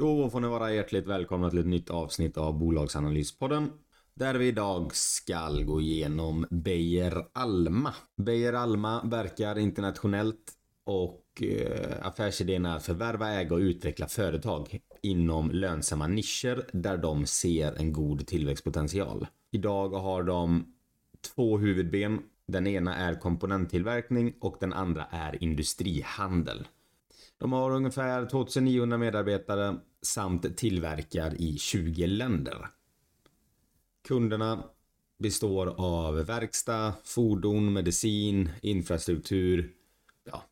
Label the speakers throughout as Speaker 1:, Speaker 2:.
Speaker 1: Då får ni vara hjärtligt välkomna till ett nytt avsnitt av Bolagsanalyspodden. Där vi idag ska gå igenom Beijer Alma. Beijer Alma verkar internationellt och eh, affärsidén är att förvärva, äga och utveckla företag inom lönsamma nischer där de ser en god tillväxtpotential. Idag har de två huvudben. Den ena är komponenttillverkning och den andra är industrihandel. De har ungefär 2900 medarbetare samt tillverkar i 20 länder. Kunderna består av verkstad, fordon, medicin, infrastruktur. Ja,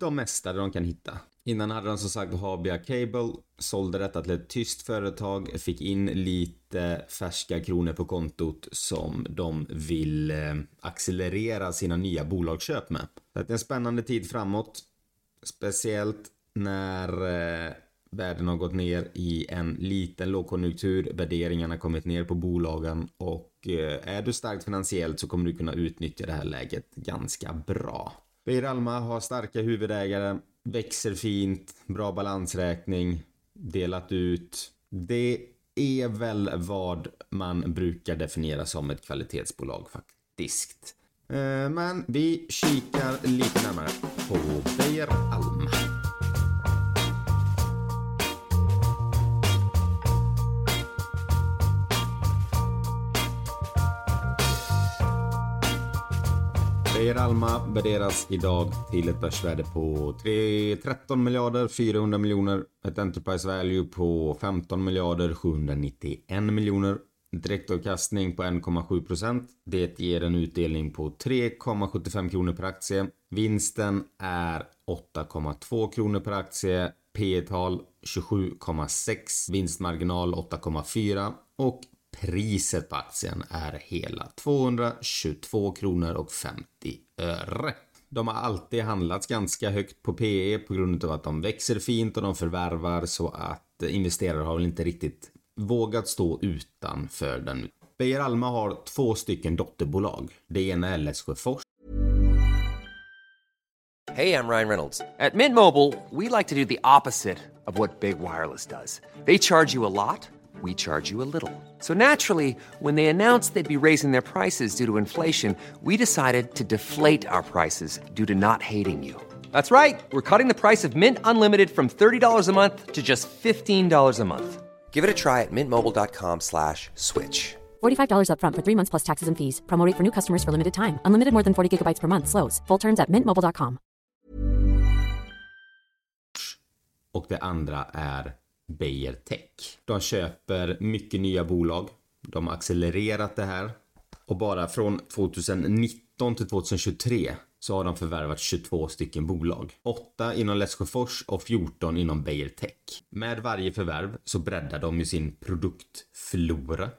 Speaker 1: de mesta de kan hitta. Innan hade de som sagt Habia Cable, sålde detta till ett tyst företag, fick in lite färska kronor på kontot som de vill eh, accelerera sina nya bolagsköp med. Så det är en spännande tid framåt. Speciellt när eh, världen har gått ner i en liten lågkonjunktur, värderingarna kommit ner på bolagen och eh, är du starkt finansiellt så kommer du kunna utnyttja det här läget ganska bra. Beijer Alma har starka huvudägare, växer fint, bra balansräkning, delat ut. Det är väl vad man brukar definiera som ett kvalitetsbolag faktiskt. Eh, men vi kikar lite närmare på Beijer Alma. Beijer Alma värderas idag till ett börsvärde på 3, 13 miljarder 400 miljoner. Ett Enterprise Value på 15 miljarder 791 miljoner. Direktavkastning på 1,7% Det ger en utdelning på 3,75 kronor per aktie. Vinsten är 8,2 kronor per aktie. P tal 27,6. Vinstmarginal 8,4. Och priset på aktien är hela 222 kronor och 50 öre. De har alltid handlats ganska högt på PE på grund av att de växer fint och de förvärvar så att investerare har väl inte riktigt vågat stå utanför den. Beijer Alma har två stycken dotterbolag. Det ena är Lesjöfors.
Speaker 2: Hej, jag Ryan Reynolds. På Mint Mobile, we like to do the opposite of what Big Wireless does. They charge you a lot, we charge you a little. So naturally, when they announced they'd be raising their prices due to inflation, we decided to deflate our prices due to not hating you. That's right. We're cutting the price of Mint Unlimited from $30 a month to just $15 a month. Give it a try at mintmobile.com slash switch.
Speaker 3: $45 upfront for three months plus taxes and fees. Promote for new customers for limited time. Unlimited more than 40 gigabytes per month. Slows. Full terms at mintmobile.com.
Speaker 1: Och det andra är Beijer Tech. De köper mycket nya bolag. De har accelererat det här. Och bara från 2019 till 2023 så har de förvärvat 22 stycken bolag. 8 inom Lesjöfors och 14 inom Beijer Tech. Med varje förvärv så breddar de ju sin produktflora.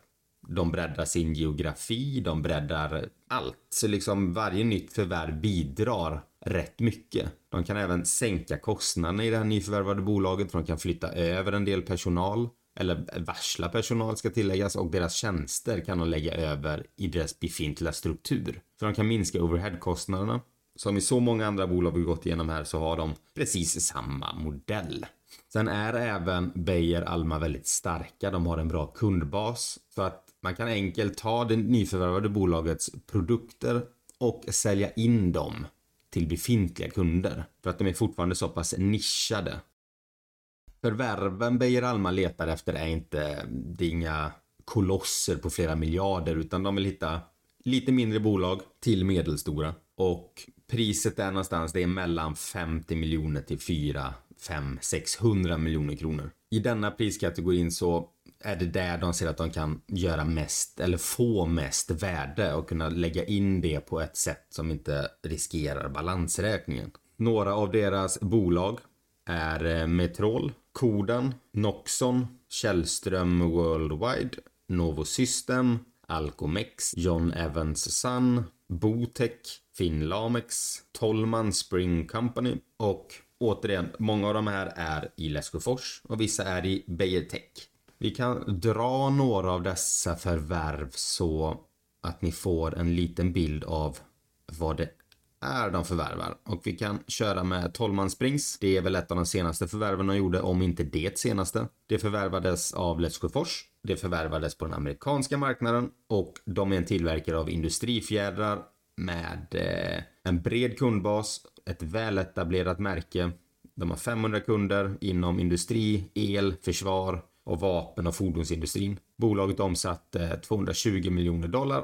Speaker 1: De breddar sin geografi, de breddar allt. Så liksom varje nytt förvärv bidrar rätt mycket. De kan även sänka kostnaderna i det här nyförvärvade bolaget för de kan flytta över en del personal eller varsla personal ska tilläggas och deras tjänster kan de lägga över i deras befintliga struktur. Så de kan minska overheadkostnaderna. Som i så många andra bolag vi gått igenom här så har de precis samma modell. Sen är även Beijer Alma väldigt starka. De har en bra kundbas så att man kan enkelt ta det nyförvärvade bolagets produkter och sälja in dem till befintliga kunder. För att de är fortfarande så pass nischade. Förvärven Beijer Alma letar efter är inte, det är inga kolosser på flera miljarder utan de vill hitta lite mindre bolag till medelstora. Och priset är någonstans, det är mellan 50 miljoner till 4, 5, 600 miljoner kronor. I denna priskategorin så är det där de ser att de kan göra mest eller få mest värde och kunna lägga in det på ett sätt som inte riskerar balansräkningen. Några av deras bolag är eh, Metrol, Kodan, Noxon, Källström Worldwide, Novosystem, Alcomex, John Evans Sun, Botech, Finlamex, Tollman Spring Company och återigen, många av de här är i Lesjöfors och vissa är i Beijer Tech. Vi kan dra några av dessa förvärv så att ni får en liten bild av vad det är de förvärvar. Och vi kan köra med 12 Springs. Det är väl ett av de senaste förvärven de gjorde, om inte det senaste. Det förvärvades av Lesjöfors. Det förvärvades på den amerikanska marknaden och de är en tillverkare av industrifjädrar med eh, en bred kundbas, ett väletablerat märke. De har 500 kunder inom industri, el, försvar och vapen och fordonsindustrin. Bolaget omsatte eh, 220 miljoner dollar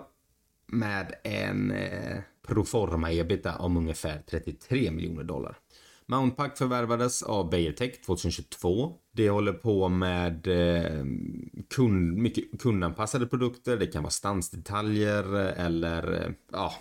Speaker 1: med en eh, proforma ebita om ungefär 33 miljoner dollar. Mountpack förvärvades av Beijer Tech 2022. Det håller på med eh, kund, mycket kundanpassade produkter. Det kan vara stansdetaljer eller eh, ja,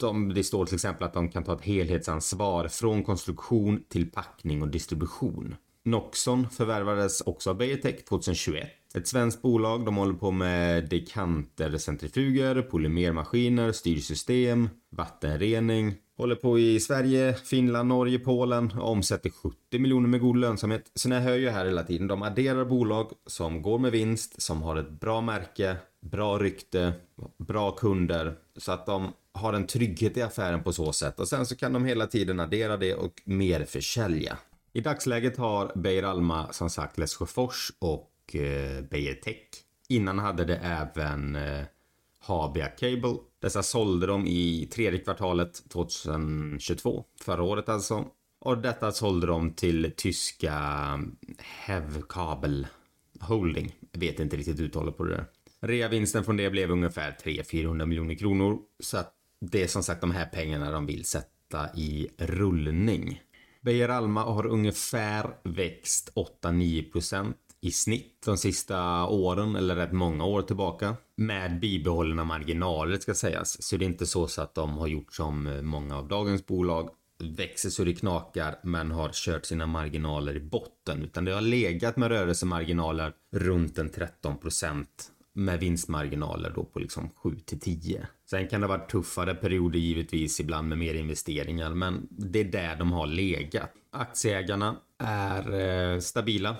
Speaker 1: de, det står till exempel att de kan ta ett helhetsansvar från konstruktion till packning och distribution. Noxon förvärvades också av Beijer Tech 2021. Ett svenskt bolag, de håller på med dekanter, centrifuger, polymermaskiner, styrsystem, vattenrening. Håller på i Sverige, Finland, Norge, Polen och omsätter 70 miljoner med god lönsamhet. Så ni hör ju här hela tiden, de adderar bolag som går med vinst, som har ett bra märke, bra rykte, bra kunder. Så att de har en trygghet i affären på så sätt. Och sen så kan de hela tiden addera det och mer försälja. I dagsläget har Beijer Alma som sagt Lesjöfors och eh, Beijer Tech. Innan hade det även eh, Habia Cable. Dessa sålde de i tredje kvartalet 2022, förra året alltså. Och detta sålde de till tyska eh, Hevkabel Holding. Jag vet inte riktigt uttalet på det där. Reavinsten från det blev ungefär 300-400 miljoner kronor. Så att det är som sagt de här pengarna de vill sätta i rullning. Beijer Alma har ungefär växt 8-9% i snitt de sista åren, eller rätt många år tillbaka. Med bibehållna marginaler ska sägas. Så det är inte så, så att de har gjort som många av dagens bolag. Växer så det knakar men har kört sina marginaler i botten. Utan det har legat med rörelsemarginaler runt en 13% med vinstmarginaler då på liksom 7 till 10. Sen kan det vara tuffare perioder givetvis ibland med mer investeringar men det är där de har legat. Aktieägarna är eh, stabila.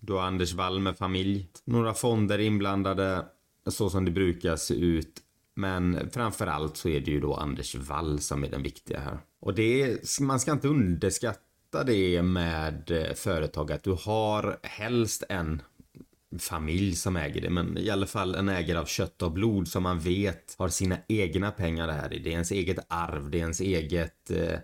Speaker 1: Du har Anders Wall med familj. Några fonder inblandade så som det brukar se ut. Men framförallt så är det ju då Anders Wall som är den viktiga här. Och det är, man ska inte underskatta det med eh, företag att du har helst en familj som äger det, men i alla fall en ägare av kött och blod som man vet har sina egna pengar det här i. Det är ens eget arv, det är ens eget eh,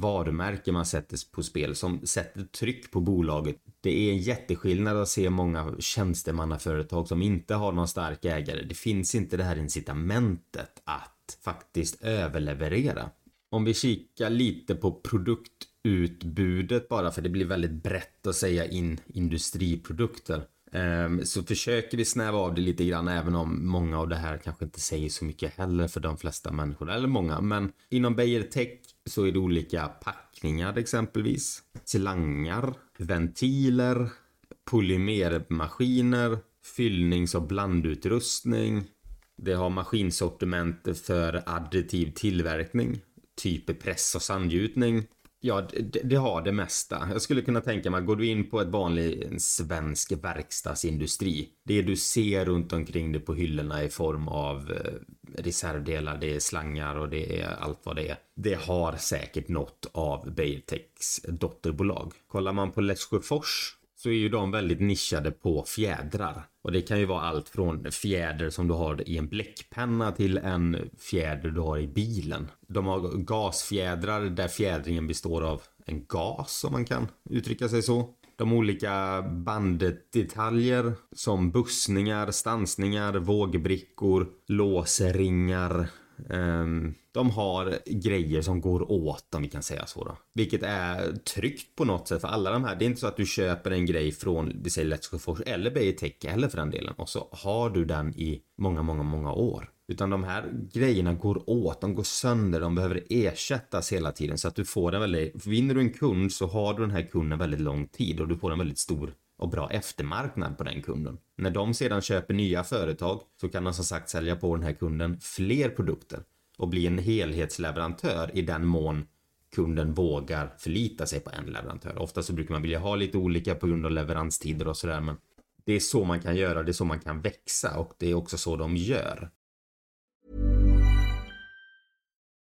Speaker 1: varumärke man sätter på spel som sätter tryck på bolaget. Det är en jätteskillnad att se många tjänstemannaföretag som inte har någon stark ägare. Det finns inte det här incitamentet att faktiskt överleverera. Om vi kikar lite på produktutbudet bara för det blir väldigt brett att säga in industriprodukter ehm, så försöker vi snäva av det lite grann även om många av det här kanske inte säger så mycket heller för de flesta människor, eller många. Men inom Beijer Tech så är det olika packningar exempelvis. Slangar, ventiler, polymermaskiner, fyllnings och blandutrustning. Det har maskinsortiment för additiv tillverkning, typ press och sandgjutning. Ja, det, det, har det mesta. Jag skulle kunna tänka mig, går du in på ett vanlig svensk verkstadsindustri. Det du ser runt omkring dig på hyllorna i form av eh, reservdelar, det är slangar och det är allt vad det är. Det har säkert något av Beijertechs dotterbolag. Kollar man på Lesjöfors så är ju de väldigt nischade på fjädrar. Och det kan ju vara allt från fjäder som du har i en bläckpenna till en fjäder du har i bilen. De har gasfjädrar där fjädringen består av en gas om man kan uttrycka sig så. De olika banddetaljer som bussningar, stansningar, vågbrickor, låsringar, Um, de har grejer som går åt om vi kan säga så då. Vilket är tryggt på något sätt för alla de här. Det är inte så att du köper en grej från, vi säger Let's Go Force eller Beijer Tech för den delen och så har du den i många, många, många år. Utan de här grejerna går åt, de går sönder, de behöver ersättas hela tiden så att du får en väldigt, vinner du en kund så har du den här kunden väldigt lång tid och du får en väldigt stor och bra eftermarknad på den kunden. När de sedan köper nya företag så kan de som sagt sälja på den här kunden fler produkter och bli en helhetsleverantör i den mån kunden vågar förlita sig på en leverantör. Ofta så brukar man vilja ha lite olika på grund av leveranstider och sådär men det är så man kan göra, det är så man kan växa och det är också så de gör.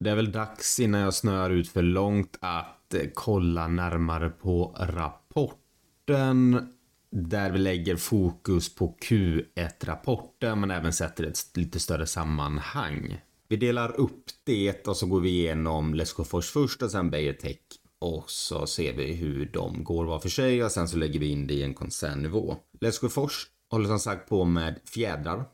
Speaker 1: Det är väl dags innan jag snör ut för långt att eh, kolla närmare på rapporten. Där vi lägger fokus på Q1-rapporten men även sätter ett lite större sammanhang. Vi delar upp det och så går vi igenom Lesjöfors först och sen Beijer Tech. Och så ser vi hur de går var för sig och sen så lägger vi in det i en koncernnivå. Lesjöfors håller som sagt på med fjädrar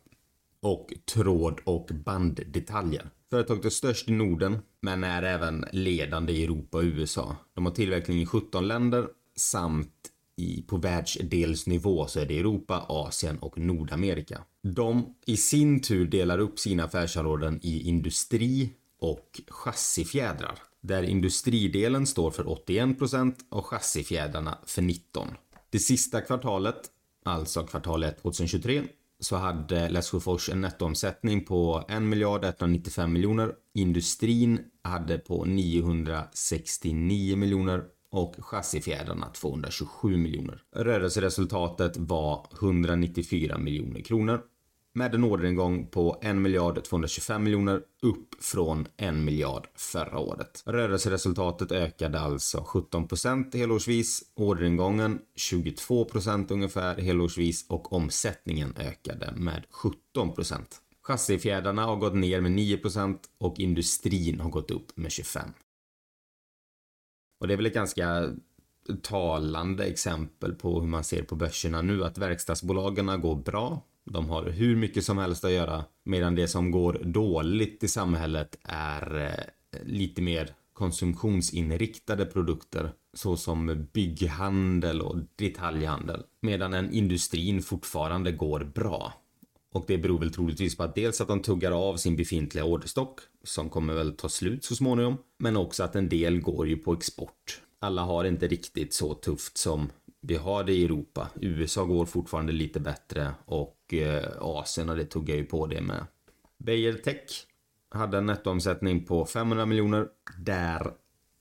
Speaker 1: och tråd och banddetaljer. Företaget är störst i Norden men är även ledande i Europa och USA. De har tillverkning i 17 länder samt i, på världsdelsnivå så är det Europa, Asien och Nordamerika. De i sin tur delar upp sina affärsområden i industri och chassifjädrar. Där industridelen står för 81% och chassifjädrarna för 19%. Det sista kvartalet, alltså kvartal 1 2023, så hade Lesjöfors en nettoomsättning på 1 miljard 195 miljoner. Industrin hade på 969 miljoner och chassifjädrarna 227 miljoner. Rörelseresultatet var 194 miljoner kronor med en orderingång på 1 miljard 225 miljoner upp från 1 miljard förra året. Rörelseresultatet ökade alltså 17% helårsvis, orderingången 22% ungefär helårsvis och omsättningen ökade med 17% Chassifjädrarna har gått ner med 9% och industrin har gått upp med 25 och det är väl ett ganska talande exempel på hur man ser på börserna nu att verkstadsbolagen går bra. De har hur mycket som helst att göra medan det som går dåligt i samhället är eh, lite mer konsumtionsinriktade produkter såsom bygghandel och detaljhandel medan en industrin fortfarande går bra. Och det beror väl troligtvis på att dels att de tuggar av sin befintliga orderstock som kommer väl ta slut så småningom. Men också att en del går ju på export. Alla har inte riktigt så tufft som vi har det i Europa. USA går fortfarande lite bättre och Asien och eh, det tog jag ju på det med. Beijer Tech hade en nettoomsättning på 500 miljoner där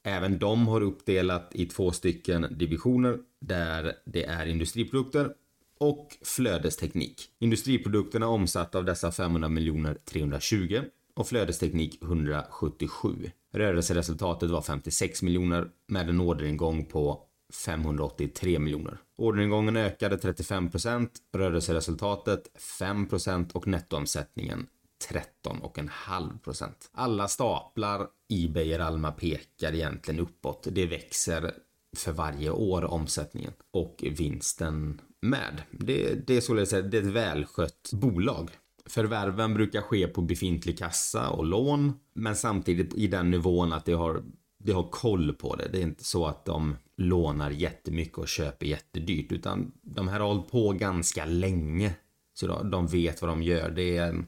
Speaker 1: även de har uppdelat i två stycken divisioner där det är industriprodukter och flödesteknik. Industriprodukterna omsatt av dessa 500 miljoner 320 och flödesteknik 177. Rörelseresultatet var 56 miljoner med en orderingång på 583 miljoner. Orderingången ökade 35 procent, rörelseresultatet 5 procent och nettoomsättningen 13,5 procent. Alla staplar i Beijer Alma pekar egentligen uppåt. Det växer för varje år omsättningen och vinsten med. Det, det är således ett, det är ett välskött bolag. Förvärven brukar ske på befintlig kassa och lån, men samtidigt i den nivån att det har, det har koll på det. Det är inte så att de lånar jättemycket och köper jättedyrt, utan de här har hållit på ganska länge. Så de vet vad de gör. Det är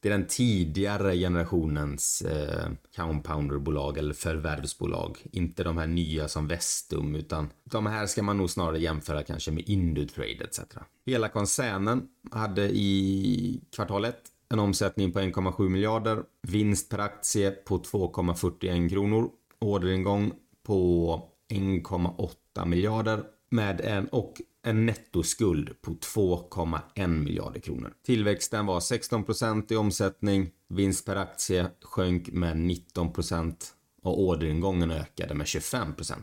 Speaker 1: det är den tidigare generationens eh, compounderbolag eller förvärvsbolag. Inte de här nya som Vestum utan de här ska man nog snarare jämföra kanske med Indutrade etc. Hela koncernen hade i kvartal 1 en omsättning på 1,7 miljarder, vinst per aktie på 2,41 kronor, orderingång på 1,8 miljarder med en och en nettoskuld på 2,1 miljarder kronor. Tillväxten var 16% i omsättning, vinst per aktie sjönk med 19% och orderingången ökade med 25%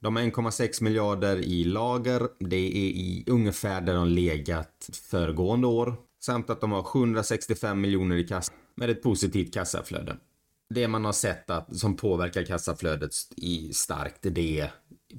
Speaker 1: De har 1,6 miljarder i lager. Det är i ungefär där de legat föregående år. Samt att de har 765 miljoner i kassa med ett positivt kassaflöde. Det man har sett att, som påverkar kassaflödet i starkt, det är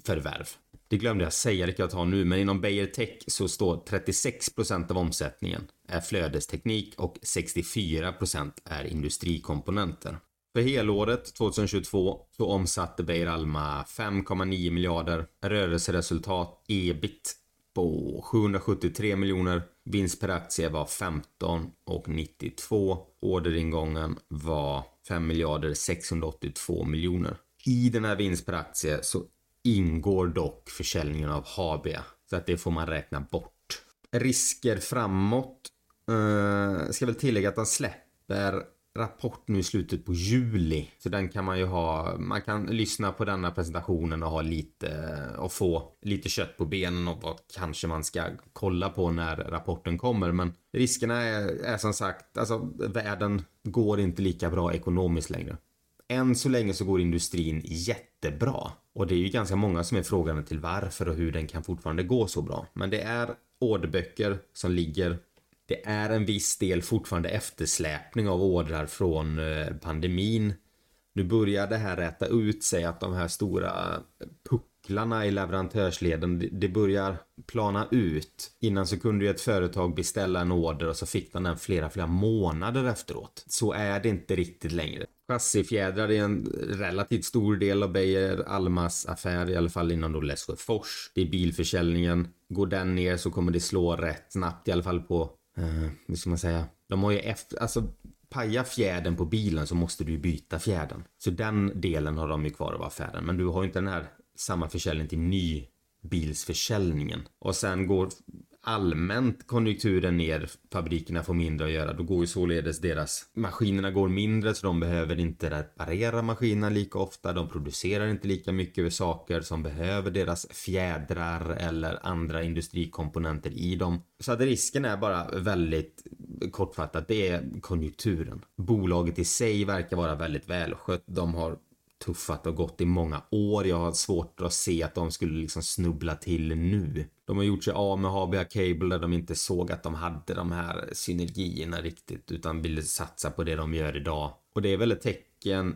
Speaker 1: förvärv. Det glömde jag säga, det kan jag ta nu, men inom Beijer Tech så står 36% av omsättningen är flödesteknik och 64% är industrikomponenter. För helåret 2022 så omsatte Beijer Alma 5,9 miljarder, rörelseresultat ebit på 773 miljoner. Vinst per aktie var 15 och 92. Orderingången var 5 miljarder 682 miljoner. I den här vinst per aktie så ingår dock försäljningen av Habia. Så att det får man räkna bort. Risker framåt. Uh, ska väl tillägga att han släpper rapport nu i slutet på juli. Så den kan man ju ha, man kan lyssna på denna presentationen och ha lite och få lite kött på benen och vad kanske man ska kolla på när rapporten kommer. Men riskerna är, är som sagt, alltså världen går inte lika bra ekonomiskt längre. Än så länge så går industrin jättebra. Och det är ju ganska många som är frågande till varför och hur den kan fortfarande gå så bra. Men det är orderböcker som ligger det är en viss del fortfarande eftersläpning av ordrar från eh, pandemin. Nu börjar det här räta ut sig att de här stora eh, pucklarna i leverantörsleden, det börjar plana ut. Innan så kunde ju ett företag beställa en order och så fick de den flera, flera månader efteråt. Så är det inte riktigt längre. Chassifjädrar är en relativt stor del av Beijer Almas affär, i alla fall inom då Lesjöfors. Det är bilförsäljningen. Går den ner så kommer det slå rätt snabbt, i alla fall på eh, hur ska man säga, de har ju efter, alltså paja fjädern på bilen så måste du byta fjädern. Så den delen har de ju kvar av affären. Men du har ju inte den här samma försäljning till nybilsförsäljningen. Och sen går allmänt konjunkturen ner, fabrikerna får mindre att göra, då går ju således deras maskinerna går mindre så de behöver inte reparera maskinerna lika ofta, de producerar inte lika mycket saker som behöver deras fjädrar eller andra industrikomponenter i dem. Så att risken är bara väldigt kortfattat, det är konjunkturen. Bolaget i sig verkar vara väldigt välskött, de har tuffat och gått i många år. Jag har svårt att se att de skulle liksom snubbla till nu. De har gjort sig av med HBA Cable där de inte såg att de hade de här synergierna riktigt utan ville satsa på det de gör idag. Och det är väl ett tecken,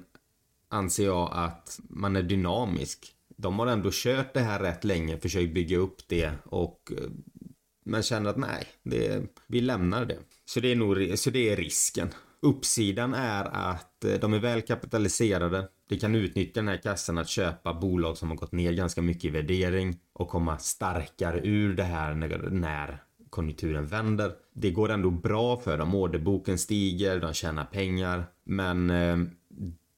Speaker 1: anser jag, att man är dynamisk. De har ändå kört det här rätt länge, försökt bygga upp det och eh, men känner att nej, det, vi lämnar det. Så det är nog så det är risken. Uppsidan är att eh, de är väl kapitaliserade. De kan utnyttja den här kassan att köpa bolag som har gått ner ganska mycket i värdering och komma starkare ur det här när, när konjunkturen vänder. Det går ändå bra för dem. Orderboken stiger, de tjänar pengar. Men eh,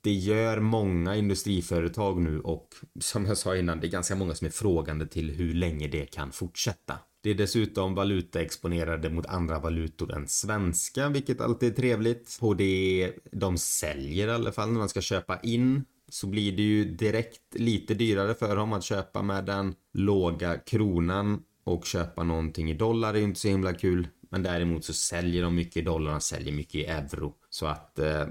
Speaker 1: det gör många industriföretag nu och som jag sa innan, det är ganska många som är frågande till hur länge det kan fortsätta. Det är dessutom valutaexponerade mot andra valutor än svenska, vilket alltid är trevligt. På det de säljer i alla fall när man ska köpa in så blir det ju direkt lite dyrare för dem att köpa med den låga kronan och köpa någonting i dollar är ju inte så himla kul. Men däremot så säljer de mycket i dollar och säljer mycket i euro. Så att eh,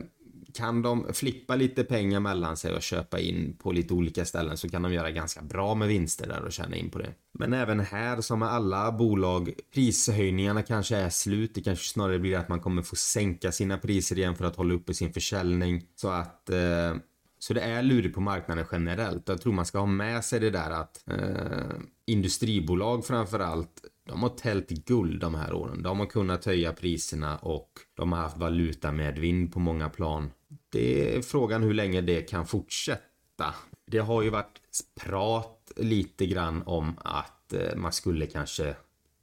Speaker 1: kan de flippa lite pengar mellan sig och köpa in på lite olika ställen så kan de göra ganska bra med vinster där och tjäna in på det. Men även här som med alla bolag, prishöjningarna kanske är slut. Det kanske snarare blir att man kommer få sänka sina priser igen för att hålla uppe sin försäljning. Så att eh, så det är lurigt på marknaden generellt. Jag tror man ska ha med sig det där att eh, industribolag framförallt de har tält guld de här åren. De har kunnat höja priserna och de har haft valuta med vind på många plan. Det är frågan hur länge det kan fortsätta. Det har ju varit prat lite grann om att eh, man skulle kanske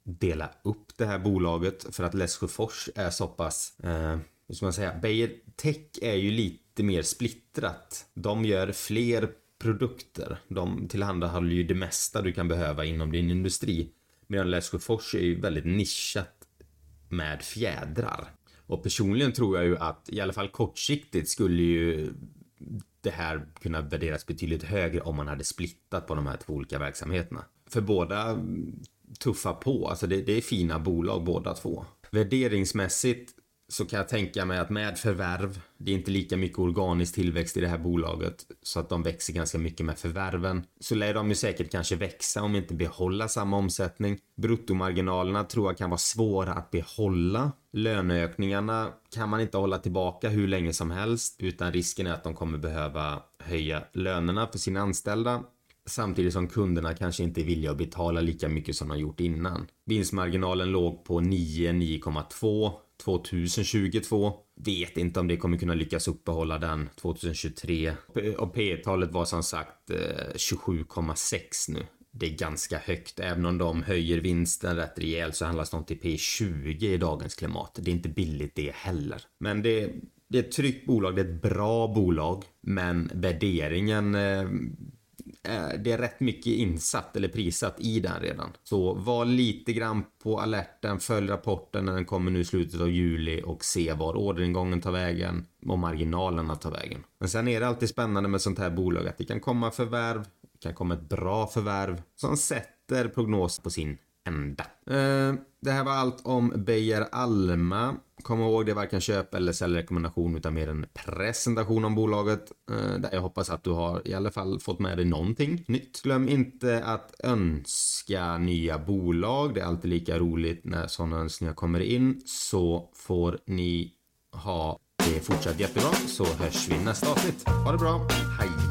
Speaker 1: dela upp det här bolaget för att Lesjöfors är så pass, eh, hur ska man säga, Beijer Tech är ju lite mer splittrat. De gör fler produkter. De tillhandahåller ju det mesta du kan behöva inom din industri. Medan Lesjöfors är ju väldigt nischat med fjädrar. Och personligen tror jag ju att i alla fall kortsiktigt skulle ju det här kunna värderas betydligt högre om man hade splittat på de här två olika verksamheterna. För båda mm, tuffa på, alltså det, det är fina bolag båda två. Värderingsmässigt så kan jag tänka mig att med förvärv, det är inte lika mycket organisk tillväxt i det här bolaget så att de växer ganska mycket med förvärven. Så lär de ju säkert kanske växa om inte behålla samma omsättning. Bruttomarginalerna tror jag kan vara svåra att behålla. Löneökningarna kan man inte hålla tillbaka hur länge som helst utan risken är att de kommer behöva höja lönerna för sina anställda samtidigt som kunderna kanske inte är villiga att betala lika mycket som de gjort innan. Vinstmarginalen låg på 9-9,2 2022. Vet inte om det kommer kunna lyckas uppehålla den 2023. Och P talet var som sagt eh, 27,6 nu. det är ganska högt. Även om de höjer vinsten rätt rejält så handlas de till P20 i dagens klimat. Det är inte billigt det heller. Men det, det är ett tryggt bolag, det är ett bra bolag. Men värderingen eh, Eh, det är rätt mycket insatt eller prissatt i den redan. Så var lite grann på alerten, följ rapporten när den kommer nu i slutet av juli och se var orderingången tar vägen och marginalerna tar vägen. Men sen är det alltid spännande med sånt här bolag att det kan komma förvärv, det kan komma ett bra förvärv som sätter prognos på sin ända. Eh, det här var allt om Beijer Alma. Kom ihåg, det är varken köp eller säljrekommendation utan mer en presentation om bolaget. Eh, där jag hoppas att du har i alla fall fått med dig någonting nytt. Glöm inte att önska nya bolag. Det är alltid lika roligt när sådana önskningar kommer in. Så får ni ha det fortsatt jättebra så hörs vi nästa avsnitt. Ha det bra, hej!